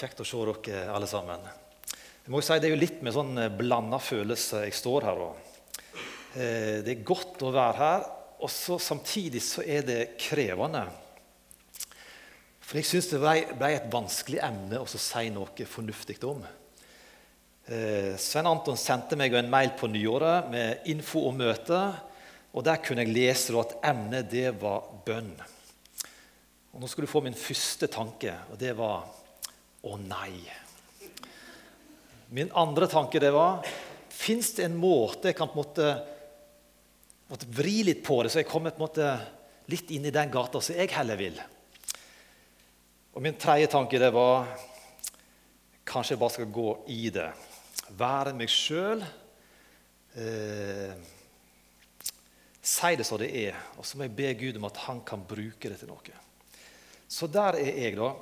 Kjekt å se dere alle sammen. Jeg må jo si Det er jo litt med sånn blanda følelse jeg står her. Også. Det er godt å være her, og så samtidig så er det krevende. For jeg syns det ble, et vanskelig emne å si noe fornuftig om. Svein Anton sendte meg en mail på nyåret med info om møtet. og Der kunne jeg lese at emnet det var bønn. Og Nå skal du få min første tanke, og det var å nei. Min andre tanke det var Fins det en måte jeg kan på en måte, måtte vri litt på det, så jeg kommer på en måte litt inn i den gata som jeg heller vil? Og Min tredje tanke det var kanskje jeg bare skal gå i det. Være meg sjøl. Eh, si det som det er, og så må jeg be Gud om at han kan bruke det til noe. Så der er jeg, da.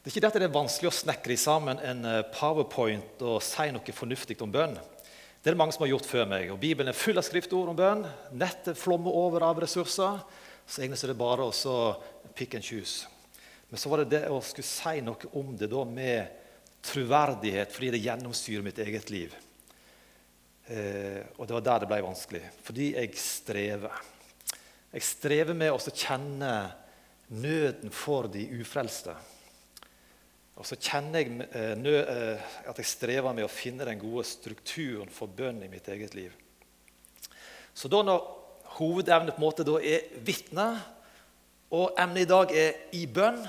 Det er ikke det at det er vanskelig å snekre sammen en eh, powerpoint og si noe fornuftig om bønn. Det er det mange som har gjort før meg. og Bibelen er full av skriftord om bønn. Nettet flommer over av ressurser. Så egentlig er det bare å pick and choose. Men så var det det å skulle si noe om det da med troverdighet, fordi det gjennomsyrer mitt eget liv. Eh, og det var der det ble vanskelig. Fordi jeg strever. Jeg strever med å kjenne nøden for de ufrelste. Og så kjenner jeg eh, eh, at jeg strever med å finne den gode strukturen for bønn i mitt eget liv. Så da når hovedevnet på en måte er vitne, og emnet i dag er i bønn,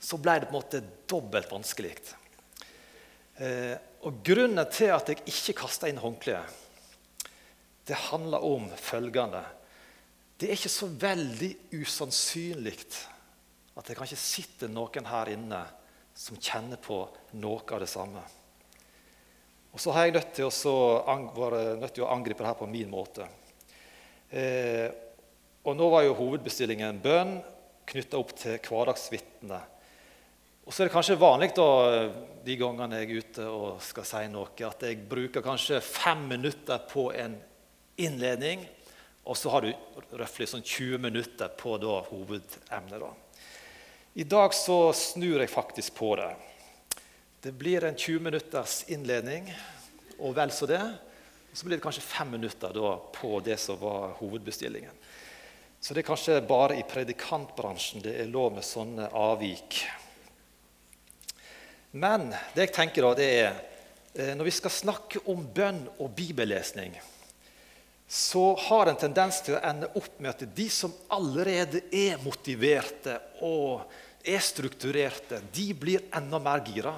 så ble det på en måte dobbelt vanskelig. Eh, og Grunnen til at jeg ikke kasta inn håndkleet, det handler om følgende det er ikke så veldig usannsynlig at det kanskje sitter noen her inne som kjenner på noe av det samme. Og Så har jeg nødt til å, nødt til å angripe det her på min måte. Eh, og Nå var jo hovedbestillingen bønn knytta opp til hverdagsvitnet. Og så er det kanskje vanlig da, de gangene jeg er ute og skal si noe, at jeg bruker kanskje fem minutter på en innledning og så har du røftlig sånn 20 minutter på da, hovedemnet. Da. I dag så snur jeg faktisk på det. Det blir en 20 minutters innledning og vel så det. Og så blir det kanskje fem minutter på det som var hovedbestillingen. Så det er kanskje bare i predikantbransjen det er lov med sånne avvik. Men det jeg tenker da, det er eh, når vi skal snakke om bønn og bibellesning så har en tendens til å ende opp med at de som allerede er motiverte og er strukturerte, de blir enda mer gira.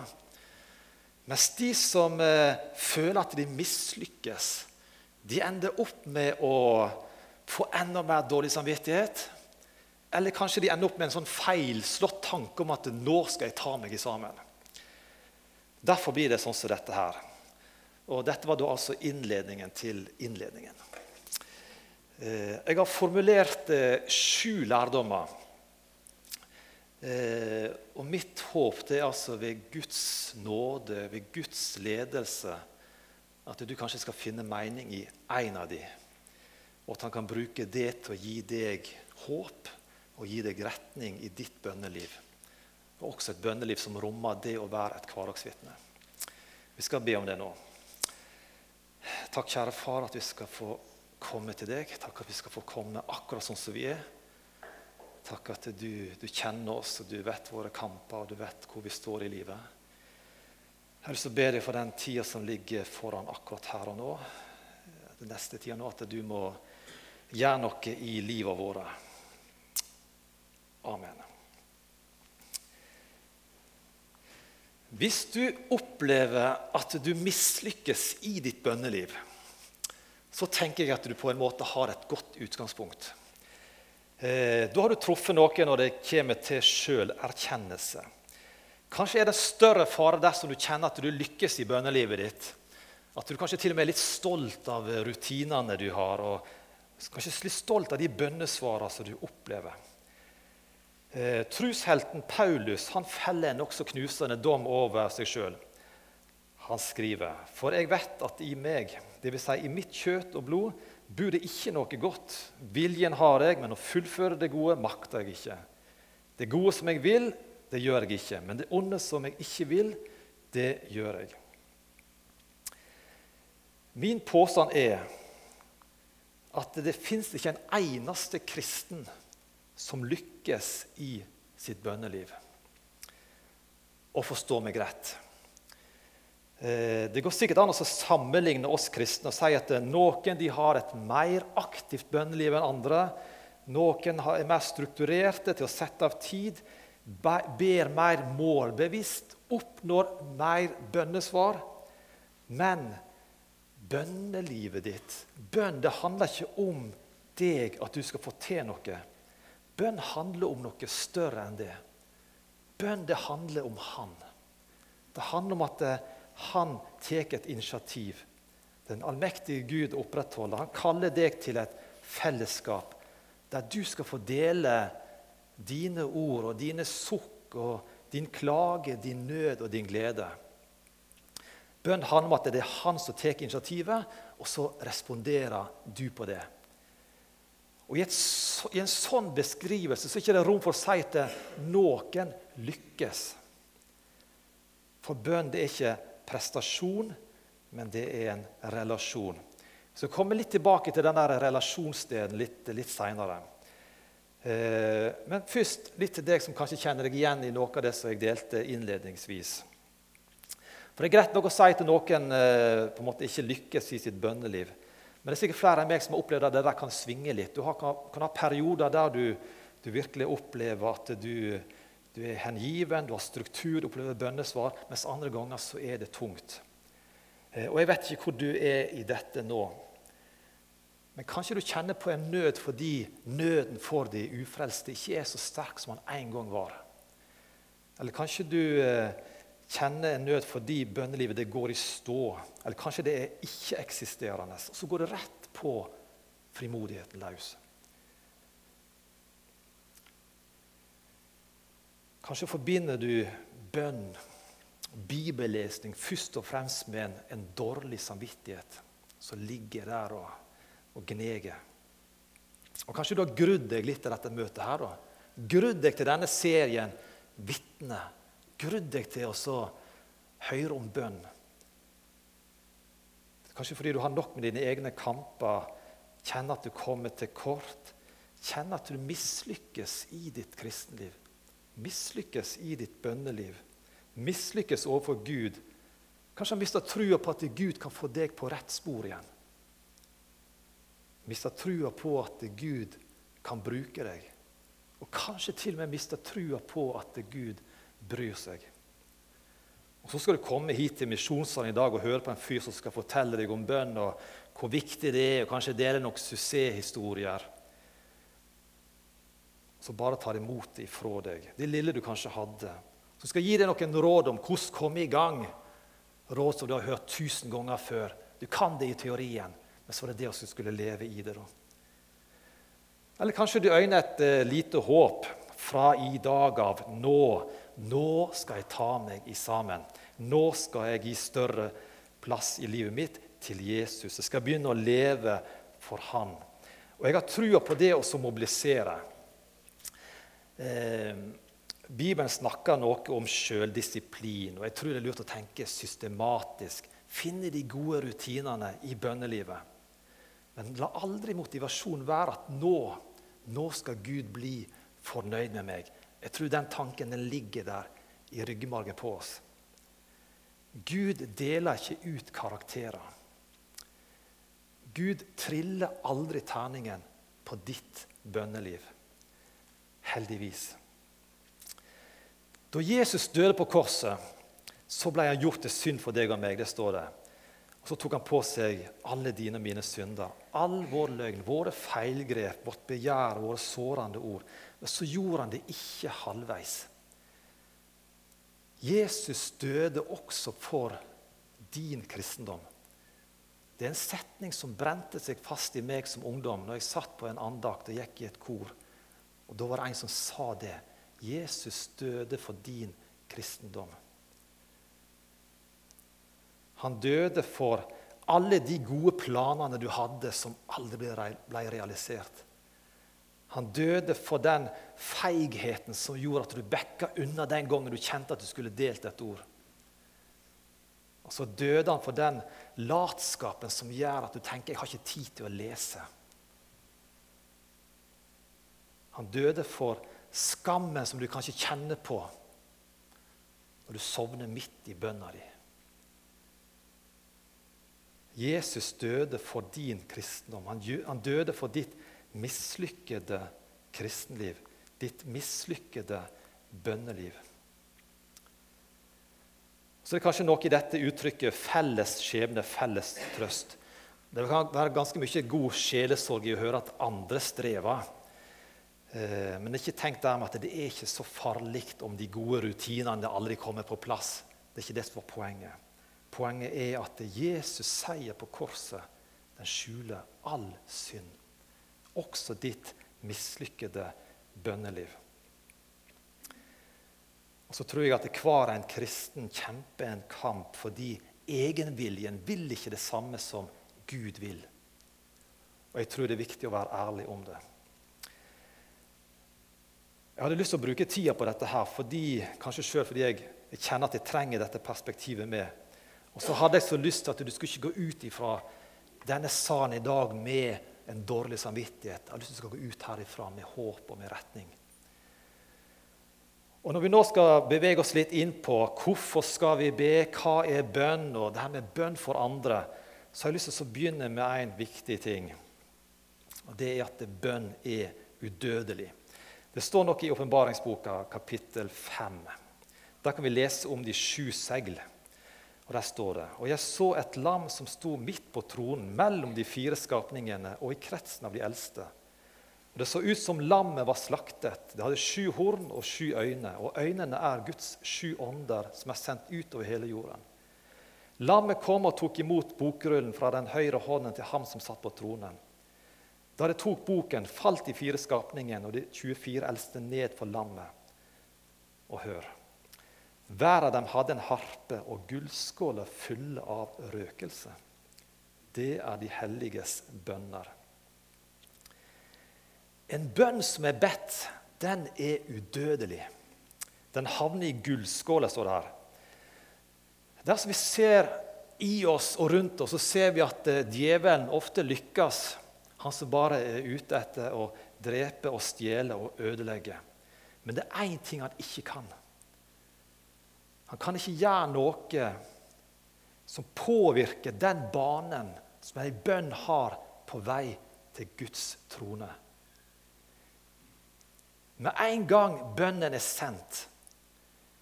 Mens de som eh, føler at de mislykkes, de ender opp med å få enda mer dårlig samvittighet. Eller kanskje de ender opp med en sånn feilslått tanke om at 'nå skal jeg ta meg sammen'. Derfor blir det sånn som dette her. Og Dette var da altså innledningen til innledningen. Eh, jeg har formulert eh, sju lærdommer. Eh, og mitt håp det er altså ved Guds nåde, ved Guds ledelse, at du kanskje skal finne mening i én av de, Og at han kan bruke det til å gi deg håp og gi deg retning i ditt bønneliv. Og også et bønneliv som rommer det å være et hverdagsvitne. Vi skal be om det nå. Takk, kjære far, at vi skal få komme til deg. Takk at vi skal få komme akkurat sånn som vi er. Takk at du, du kjenner oss, og du vet våre kamper, og du vet hvor vi står i livet. Herre, så ber jeg for den tida som ligger foran akkurat her og nå. Den neste tida nå, at du må gjøre noe i livet våre. Amen. Hvis du opplever at du mislykkes i ditt bønneliv, så tenker jeg at du på en måte har et godt utgangspunkt. Eh, da har du truffet noe når det kommer til sjølerkjennelse. Kanskje er det større fare dersom du kjenner at du lykkes i bønnelivet ditt. At du kanskje til og med er litt stolt av rutinene du har, og kanskje litt stolt av de bønnesvarene som du opplever. Eh, trushelten Paulus han feller en nokså knusende dom over seg sjøl. Han skriver.: For jeg vet at i meg, dvs. Si i mitt kjøtt og blod, bor det ikke noe godt. Viljen har jeg, men å fullføre det gode makter jeg ikke. Det gode som jeg vil, Det gjør jeg ikke. Men det onde som jeg ikke vil, det gjør jeg. Min påstand er at det fins ikke en eneste kristen som lykkes i sitt bønneliv. Og forstå meg rett. Eh, det går sikkert an å sammenligne oss kristne og si at noen har et mer aktivt bønneliv enn andre. Noen er mer strukturerte til å sette av tid, ber mer målbevisst, oppnår mer bønnesvar. Men bønnelivet ditt Bønn det handler ikke om deg, at du skal få til noe. Bønn handler om noe større enn det. Bønn det handler om Han. Det handler om at eh, Han tar et initiativ. Den allmektige Gud opprettholder. Han kaller deg til et fellesskap der du skal få dele dine ord og dine sukk og din klage, din nød og din glede. Bønn handler om at det er han som tar initiativet, og så responderer du på det. Og I, et, i en sånn beskrivelse så er det ikke rom for å si at noen lykkes. For bønn det er ikke prestasjon, men det er en relasjon. Så jeg kommer litt tilbake til den relasjonsdelen litt, litt seinere. Eh, men først litt til deg som kanskje kjenner deg igjen i noe av det som jeg delte innledningsvis. For Det er greit nok å si til noen eh, på en måte ikke lykkes i sitt bønneliv. Men det er sikkert flere enn meg som har opplevd at det der kan svinge litt. Du kan, kan, ha perioder der du, du virkelig opplever at du, du, er hengiven, du har struktur, du opplever bønnesvar, mens andre ganger så er det tungt. Eh, og Jeg vet ikke hvor du er i dette nå. Men kanskje du kjenner på en nød fordi nøden for de ufrelste ikke er så sterk som han en gang var. Eller kanskje du eh, kjenner en nød fordi bønnelivet det går i stå. Eller kanskje det er ikke-eksisterende. Og så går det rett på frimodigheten løs. Kanskje forbinder du bønn, bibellesning, først og fremst med en, en dårlig samvittighet som ligger der og og gneger. Og Kanskje du har grudd deg litt til dette møtet. her da. Grudd deg til denne serien Vitne. Grudd deg til å høre om bønn. Kanskje fordi du har nok med dine egne kamper, kjenner at du kommer til kort. Kjenner at du mislykkes i ditt kristenliv. Mislykkes i ditt bønneliv. Mislykkes overfor Gud. Kanskje han mista trua på at Gud kan få deg på rett spor igjen mista trua på at Gud kan bruke deg. Og kanskje til og med mista trua på at Gud bryr seg. Og Så skal du komme hit til misjonssalen i dag og høre på en fyr som skal fortelle deg om bønn og hvor viktig det er, og kanskje dele noen suksesshistorier. Så bare tar imot det ifra deg, det lille du kanskje hadde. Så skal gi deg noen råd om hvordan komme i gang. Råd som du har hørt tusen ganger før. Du kan det i teorien, men så var det det å skulle leve i det. da. Eller kanskje du øyner et uh, lite håp fra i dag av. Nå, nå skal jeg ta meg i sammen. Nå skal jeg gi større plass i livet mitt til Jesus. Jeg skal begynne å leve for Han. Og jeg har trua på det å mobilisere. Eh, Bibelen snakker noe om sjøldisiplin, og jeg tror det er lurt å tenke systematisk. Finne de gode rutinene i bønnelivet. Men la aldri motivasjonen være at nå, nå skal Gud bli fornøyd med meg. Jeg tror den tanken den ligger der i ryggmargen på oss. Gud deler ikke ut karakterer. Gud triller aldri terningen på ditt bønneliv. Heldigvis. Da Jesus døde på korset, så ble han gjort til synd for deg og meg. det står det. Og Så tok han på seg alle dine og mine synder. All vår løgn, våre feilgrep, vårt begjær, våre sårende ord. Men så gjorde han det ikke halvveis. Jesus døde også for din kristendom. Det er en setning som brente seg fast i meg som ungdom når jeg satt på en andakt og gikk i et kor. Og Da var det en som sa det. Jesus døde for din kristendom. Han døde for alle de gode planene du hadde, som aldri ble realisert. Han døde for den feigheten som gjorde at du backa unna den gangen du kjente at du skulle delt et ord. Og så døde han for den latskapen som gjør at du tenker 'jeg har ikke tid til å lese'. Han døde for skammen som du kanskje kjenner på når du sovner midt i bønna di. Jesus døde for din kristendom. Han døde for ditt mislykkede kristenliv, ditt mislykkede bønneliv. Så det er kanskje noe i dette uttrykket 'felles skjebne, felles trøst'. Det kan være ganske mye god sjelesorg i å høre at andre strever. Eh, men ikke tenk dermed at det er ikke så farlig om de gode rutinene aldri kommer på plass. Det er ikke det som var poenget. Poenget er at Jesus seier på korset den skjuler all synd. Også ditt mislykkede bønneliv. Og så tror jeg at hver en kristen kjemper en kamp fordi egenviljen vil ikke det samme som Gud vil. Og jeg tror det er viktig å være ærlig om det. Jeg hadde lyst til å bruke tida på dette her, fordi, kanskje selv fordi jeg, kjenner at jeg trenger dette perspektivet med. Og så hadde jeg så lyst til at du skulle ikke gå ut ifra denne salen i dag med en dårlig samvittighet. Jeg har lyst til skal gå ut herifra med håp og med retning. Og Når vi nå skal bevege oss litt inn på hvorfor skal vi be, hva er bønn, og det her med bønn for andre, så har jeg lyst til å begynne med en viktig ting. Og Det er at bønn er udødelig. Det står noe i åpenbaringsboka, kapittel 5. Der kan vi lese om de sju segl. Og Der står det Og jeg så et lam som sto midt på tronen, mellom de fire skapningene og i kretsen av de eldste. Og Det så ut som lammet var slaktet. Det hadde sju horn og sju øyne. Og øynene er Guds sju ånder som er sendt ut over hele jorden. Lammet kom og tok imot bokrullen fra den høyre hånden til ham som satt på tronen. Da de tok boken, falt de fire skapningene og de 24 eldste ned for lammet. Og hør Hver av dem hadde en harpe og gullskåler fulle av røkelse. Det er de helliges bønner. En bønn som er bedt, den er udødelig. Den havner i gullskåla, står det her. Dersom vi ser i oss og rundt oss, så ser vi at eh, djevelen ofte lykkes han som bare er ute etter å drepe og stjele og ødelegge. Men det er én ting han ikke kan. Han kan ikke gjøre noe som påvirker den banen som ei bønn har på vei til Guds trone. Med en gang bønnen er sendt,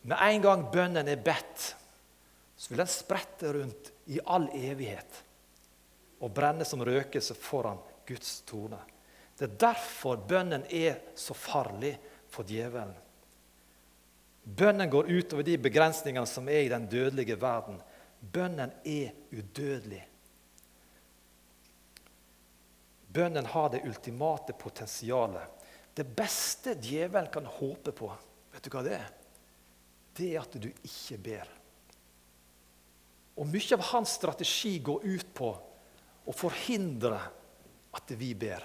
med en gang bønnen er bedt, så vil den sprette rundt i all evighet og brenne som røkelse foran Guds tone. Det er derfor bønnen er så farlig for djevelen. Bønnen går utover de begrensningene som er i den dødelige verden. Bønnen er udødelig. Bønnen har det ultimate potensialet. Det beste djevelen kan håpe på, vet du hva det er? Det er at du ikke ber. Og Mye av hans strategi går ut på å forhindre at vi ber.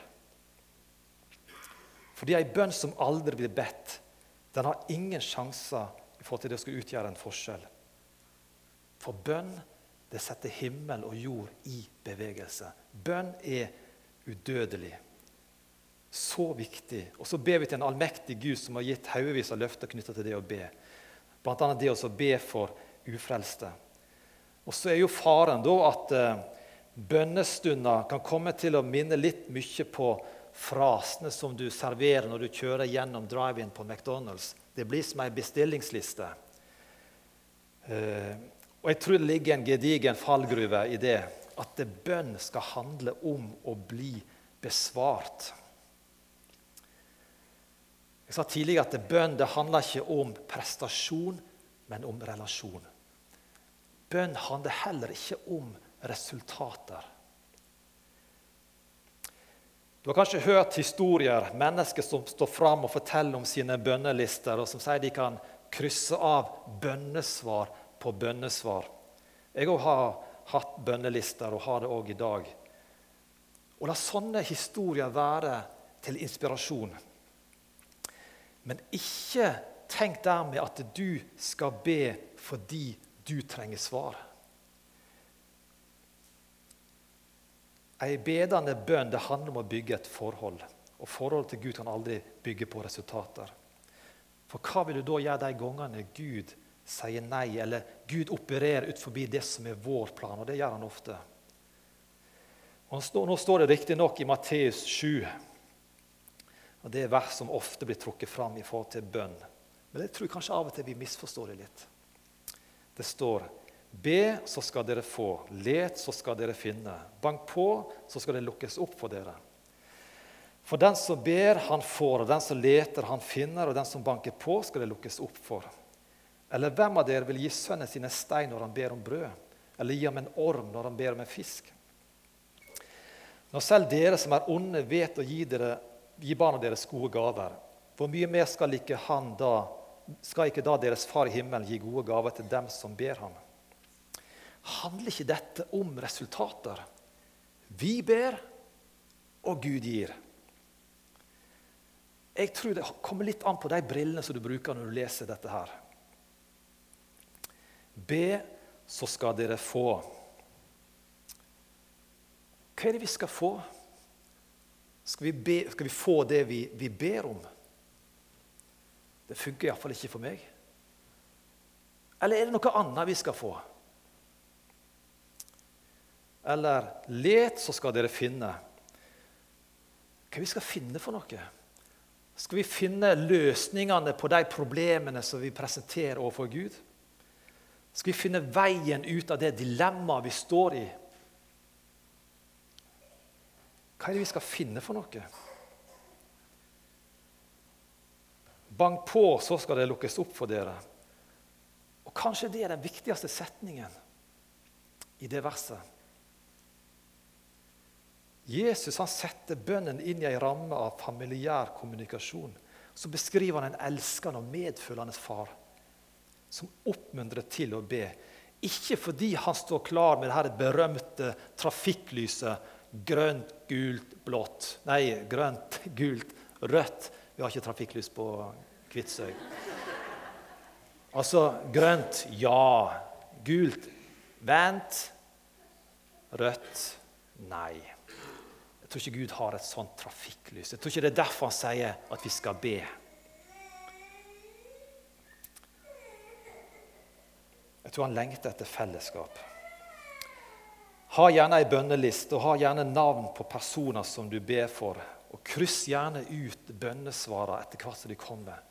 Fordi ei bønn som aldri blir bedt, den har ingen sjanser i forhold til det å skulle utgjøre en forskjell. For bønn det setter himmel og jord i bevegelse. Bønn er udødelig. Så viktig. Og så ber vi til en allmektig Gud som har gitt haugevis av løfter knytta til det å be. Bl.a. det å be for ufrelste. Og så er jo faren da at eh, bønnestunder kan komme til å minne litt mye på frasene som du serverer når du kjører gjennom drive-in på McDonald's. Det blir som ei bestillingsliste. Eh, og jeg tror det ligger en gedigen fallgruve i det at det bønn skal handle om å bli besvart. Jeg sa tidligere at bønn det handler ikke om prestasjon, men om relasjon. Bønn handler heller ikke om resultater. Du har kanskje hørt historier, mennesker som står fram og forteller om sine bønnelister, og som sier de kan krysse av bønnesvar på bønnesvar. Jeg òg har hatt bønnelister og har det òg i dag. Og La sånne historier være til inspirasjon. Men ikke tenk dermed at du skal be fordi du trenger svar. Ei bedende bønn det handler om å bygge et forhold. Og forholdet til Gud kan aldri bygge på resultater. For hva vil du da gjøre de gangene Gud sier nei, eller Gud opererer ut forbi det som er vår plan? Og det gjør han ofte. Og nå står det riktignok i Matteus 7, og det er vers som ofte blir trukket fram i forhold til bønn. Men jeg tror kanskje av og til vi misforstår det litt. Det står Be, så skal dere få. Let, så skal dere finne. Bank på, så skal det lukkes opp for dere. For den som ber, han får, og den som leter, han finner, og den som banker på, skal det lukkes opp for. Eller hvem av dere vil gi sønnen sin en stein når han ber om brød? Eller gi ham en orm når han ber om en fisk? Når selv dere som er onde, vet å gi, dere, gi barna deres gode gaver, hvor mye mer skal ikke, da, skal ikke da deres far i himmelen gi gode gaver til dem som ber ham? Handler ikke dette om resultater? Vi ber, og Gud gir. Jeg tror det kommer litt an på de brillene som du bruker når du leser dette her. Be, så skal dere få. Hva er det vi skal få? Skal vi, be, skal vi få det vi, vi, ber om? Det funker iallfall ikke for meg. Eller er det noe annet vi skal få? Eller let, så skal dere finne. Hva vi skal finne for noe? Skal vi finne løsningene på de problemene som vi presenterer overfor Gud? Skal vi finne veien ut av det dilemmaet vi står i? Hva er det vi skal finne for noe? Bank på, så skal det lukkes opp for dere. Og Kanskje det er den viktigste setningen i det verset. Jesus han setter bønnen inn i en ramme av familiær kommunikasjon. Så beskriver han en elskende og medfølende far som oppmuntrer til å be. Ikke fordi han står klar med det berømte trafikklyset grønt, gult, blått. Nei, grønt, gult, rødt. Vi har ikke trafikklys på Kvitsøy. Altså grønt ja. Gult vent. Rødt nei. Jeg tror ikke Gud har et sånt trafikklys. Jeg tror ikke det er derfor han sier at vi skal be. Jeg tror han lengter etter fellesskap. Ha gjerne ei bønneliste og ha gjerne navn på personer som du ber for. Og kryss gjerne ut bønnesvarene etter hvert som de kommer.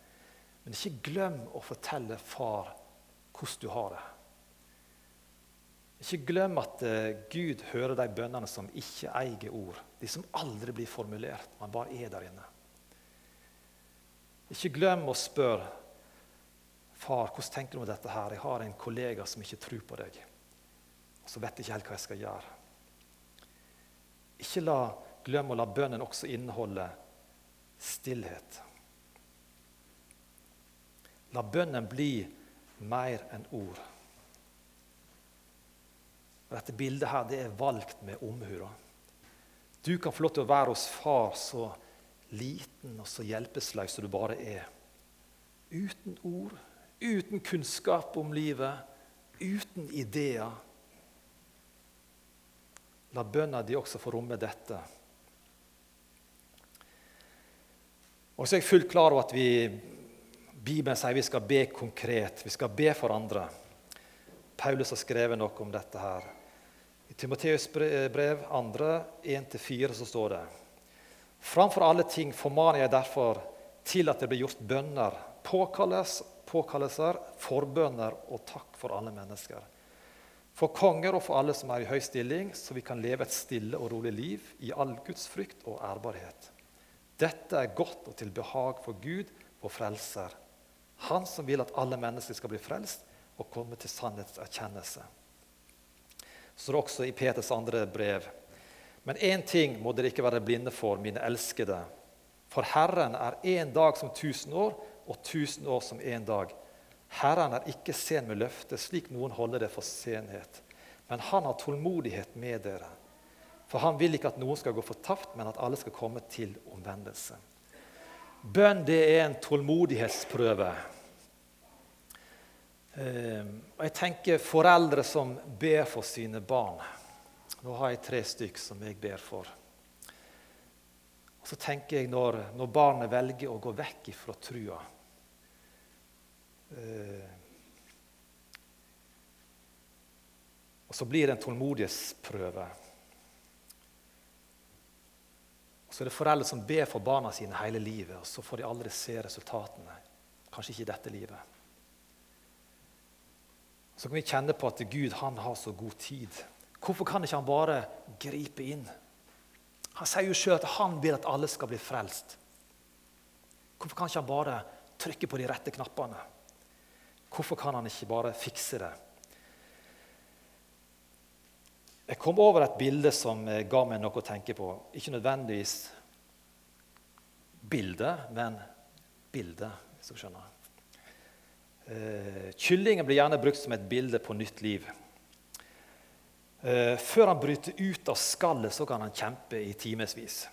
Men ikke glem å fortelle far hvordan du har det. Ikke glem at uh, Gud hører de bønnene som ikke eier ord. De som aldri blir formulert, man bare er der inne. Ikke glem å spørre far, hvordan tenker du om dette her? Jeg har en kollega som ikke tror på deg. Så vet jeg ikke helt hva jeg skal gjøre. Ikke la, glem å la bønnen også inneholde stillhet. La bønnen bli mer enn ord. Dette bildet her, det er valgt med omhu. Du kan få lov til å være hos far så liten og så hjelpeløs som du bare er. Uten ord, uten kunnskap om livet, uten ideer. La bønna di også få romme dette. Og så er jeg fullt klar over at vi, Bibelen sier vi skal be konkret. Vi skal be for andre. Paulus har skrevet noe om dette her. I Timoteus brev 2, 1-4 så står det Framfor alle ting formaner jeg derfor til at det blir gjort bønner, påkalles, påkallelser, forbønner og takk for alle mennesker. For konger og for alle som er i høy stilling, så vi kan leve et stille og rolig liv i all Guds frykt og ærbarhet. Dette er godt og til behag for Gud, vår frelser. Han som vil at alle mennesker skal bli frelst og komme til sannhetserkjennelse står det også i Peters andre brev. Men én ting må dere ikke være blinde for, mine elskede. For Herren er én dag som tusen år, og tusen år som én dag. Herren er ikke sen med løftet, slik noen holder det for senhet. Men han har tålmodighet med dere. For han vil ikke at noen skal gå fortapt, men at alle skal komme til omvendelse. Bønn det er en tålmodighetsprøve. Ehm, og jeg tenker foreldre som ber for sine barn. Nå har jeg tre stykk som jeg ber for. Og så tenker jeg når, når barnet velger å gå vekk ifra trua eh, Og så blir det en tålmodighetsprøve. Og så er det foreldre som ber for barna sine hele livet, og så får de aldri se resultatene. Kanskje ikke i dette livet. Så kan vi kjenne på at Gud han har så god tid. Hvorfor kan ikke han bare gripe inn? Han sier jo sjøl at han vil at alle skal bli frelst. Hvorfor kan ikke han bare trykke på de rette knappene? Hvorfor kan han ikke bare fikse det? Jeg kom over et bilde som ga meg noe å tenke på. Ikke nødvendigvis bilde, men bilde, hvis du skjønner. Eh, kyllingen blir gjerne brukt som et bilde på nytt liv. Eh, før han bryter ut av skallet, så kan han kjempe i timevis.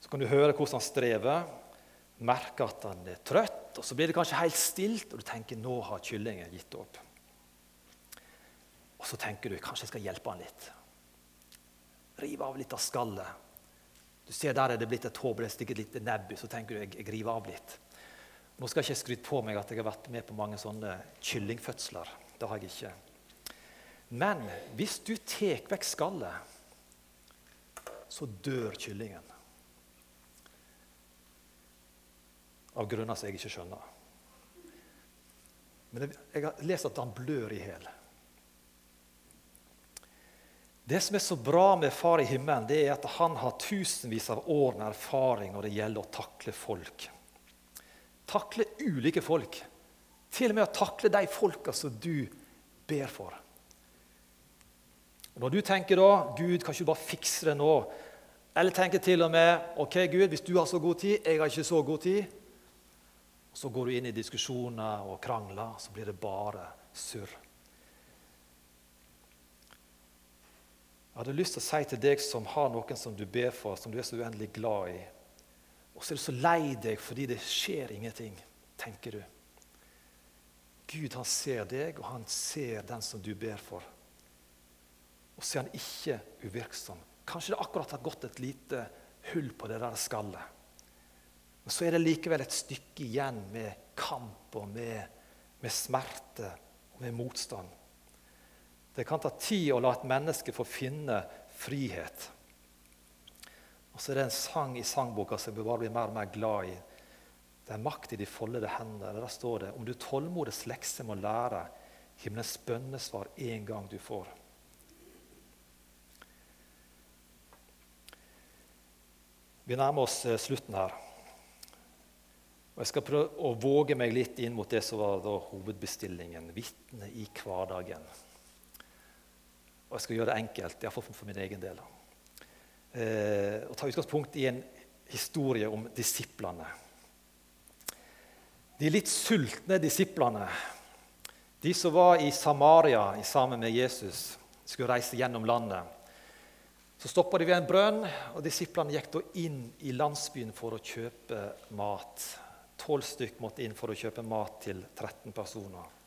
Så kan du høre hvordan han strever, merke at han er trøtt, og så blir det kanskje helt stilt, og du tenker nå har kyllingen gitt opp. Og så tenker du kanskje jeg skal hjelpe han litt. Rive av litt av skallet. Du ser Der er det blitt et et lite nebb så tenker du jeg, jeg river av litt. Nå skal jeg ikke skryte på meg at jeg har vært med på mange sånne kyllingfødsler. Det har jeg ikke. Men hvis du tar vekk skallet, så dør kyllingen. Av grunner som jeg ikke skjønner. Men jeg har lest at han blør i hjel. Det som er så bra med Far i himmelen, det er at han har tusenvis av år med erfaring når det gjelder å takle folk. Takle ulike folk. Til og med å takle de folka som du ber for. Når du tenker da Gud, kan ikke du bare fikse det nå? Eller tenker til og med ok Gud, hvis du har så god tid, jeg har ikke så god tid. Så går du inn i diskusjoner og krangler, så blir det bare surr. Jeg hadde lyst til å si til deg som har noen som du ber for, som du er så uendelig glad i, og så er du så lei deg fordi det skjer ingenting, tenker du. Gud han ser deg, og han ser den som du ber for og så er han ikke uvirksom. Kanskje det akkurat har gått et lite hull på det der skallet. Men så er det likevel et stykke igjen med kamp og med, med smerte og med motstand. Det kan ta tid å la et menneske få finne frihet. Og så er det en sang i sangboka som jeg bare blir mer og mer glad i. Det er makt i de foldede hender. Der står det om du tålmodighets lekse må lære, himmelens bønnesvar en gang du får. Vi nærmer oss eh, slutten her. Og Jeg skal prøve å våge meg litt inn mot det som var hovedbestillingen. Vitne i hverdagen. Og Jeg skal gjøre det enkelt, iallfall for min egen del. Eh, og Ta utgangspunkt i en historie om disiplene. De litt sultne disiplene, de som var i Samaria sammen med Jesus, skulle reise gjennom landet. Så stoppa de ved en brønn, og disiplene gikk da inn i landsbyen for å kjøpe mat. Tolv stykk måtte inn for å kjøpe mat til 13 personer.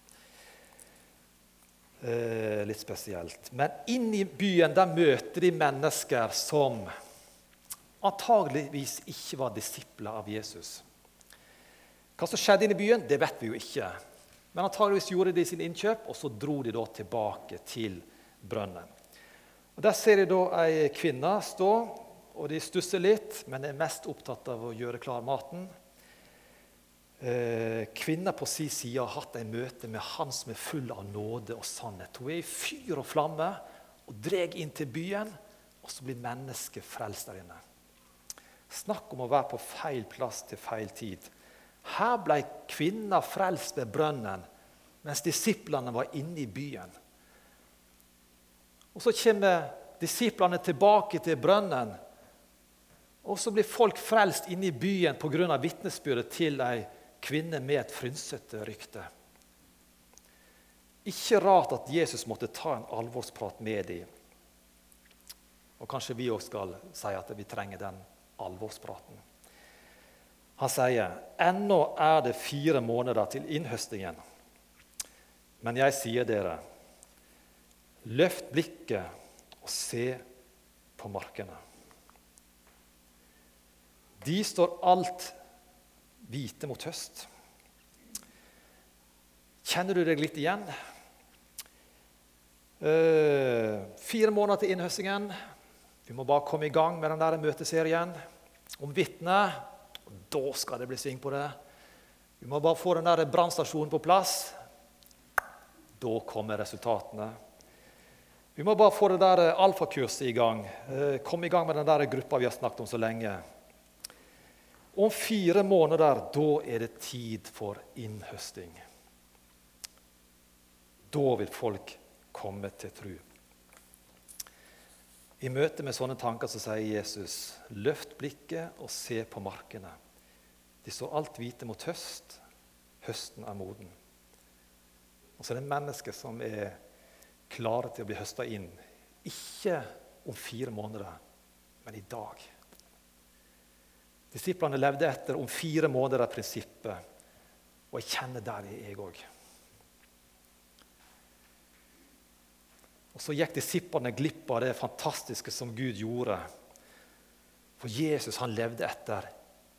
Eh, litt spesielt. Men inn i byen der møter de mennesker som antageligvis ikke var disipler av Jesus. Hva som skjedde inne i byen, det vet vi jo ikke. Men antageligvis gjorde de sine innkjøp, og så dro de da tilbake til brønnen. Og Der ser de da ei kvinne stå, og de stusser litt, men er mest opptatt av å gjøre klar maten. Eh, kvinna på sin side har hatt et møte med han som er full av nåde og sannhet. Hun er i fyr og flamme og drar inn til byen, og så blir mennesket frelst der inne. Snakk om å være på feil plass til feil tid. Her ble kvinna frelst ved brønnen, mens disiplene var inne i byen. Og Så kommer disiplene tilbake til brønnen. Og så blir folk frelst inne i byen pga. vitnesbyrdet til ei kvinne med et frynsete rykte. Ikke rart at Jesus måtte ta en alvorsprat med dem. Og kanskje vi òg skal si at vi trenger den alvorspraten. Han sier ennå er det fire måneder til innhøstingen. Men jeg sier dere, løft blikket og se på markene. De står alt hvite mot høst. Kjenner du deg litt igjen? Uh, fire måneder til innhøstingen. Vi må bare komme i gang med den der møteserien om vitner. Da skal det bli sving på det. Vi må bare få den der brannstasjonen på plass. Da kommer resultatene. Vi må bare få det der alfakurset i gang. Uh, komme i gang med den der gruppa vi har snakket om så lenge. Om fire måneder, da er det tid for innhøsting. Da vil folk komme til tru. I møte med sånne tanker så sier Jesus, løft blikket og se på markene. De står alt hvite mot høst. Høsten er moden. Og så er det mennesker som er klare til å bli høsta inn. Ikke om fire måneder, men i dag. Disiplene levde etter om fire måneder av prinsippet. og jeg kjenner der jeg òg. Og Så gikk disiplene glipp av det fantastiske som Gud gjorde. For Jesus han levde etter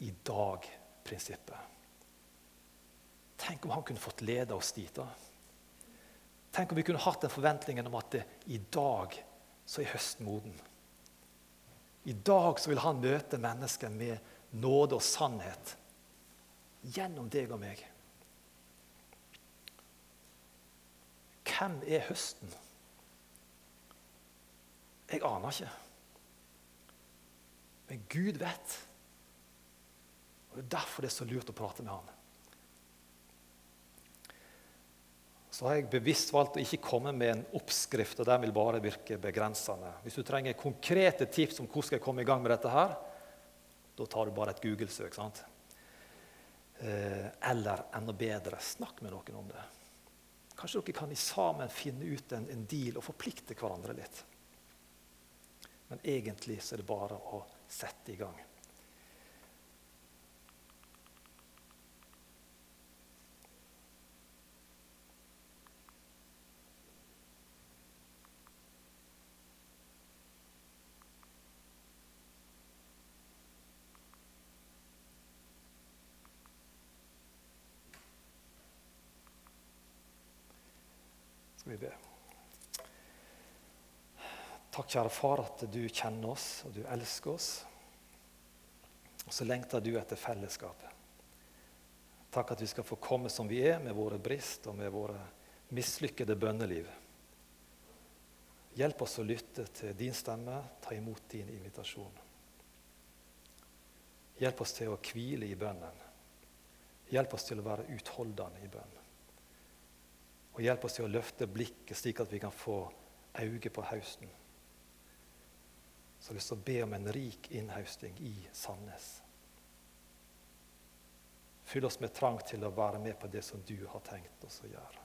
i dag-prinsippet. Tenk om han kunne fått lede oss dit. da. Tenk om vi kunne hatt den forventningen om at det, i dag så er høsten moden. I dag så vil han møte mennesker med nåde og sannhet gjennom deg og meg. Hvem er høsten? Jeg aner ikke. Men Gud vet. Og Det er derfor det er så lurt å prate med ham. Så har jeg bevisst valgt å ikke komme med en oppskrift, og den vil bare virke begrensende. Hvis du trenger konkrete tips om hvordan skal jeg komme i gang med dette, her, da tar du bare et Google-søk. sant? Eh, eller enda bedre, snakk med noen om det. Kanskje dere kan sammen finne ut en, en deal og forplikte hverandre litt. Men egentlig så er det bare å sette i gang. Skal vi be. Takk, kjære far, at du kjenner oss og du elsker oss. Og så lengter du etter fellesskapet. Takk at vi skal få komme som vi er, med våre brist og med våre mislykkede bønneliv. Hjelp oss å lytte til din stemme, ta imot din invitasjon. Hjelp oss til å hvile i bønnen. Hjelp oss til å være utholdende i bønn. Og hjelp oss til å løfte blikket slik at vi kan få øye på høsten. Så jeg har lyst til å be om en rik innhausting i Sandnes. Fyll oss med trang til å være med på det som du har tenkt oss å gjøre.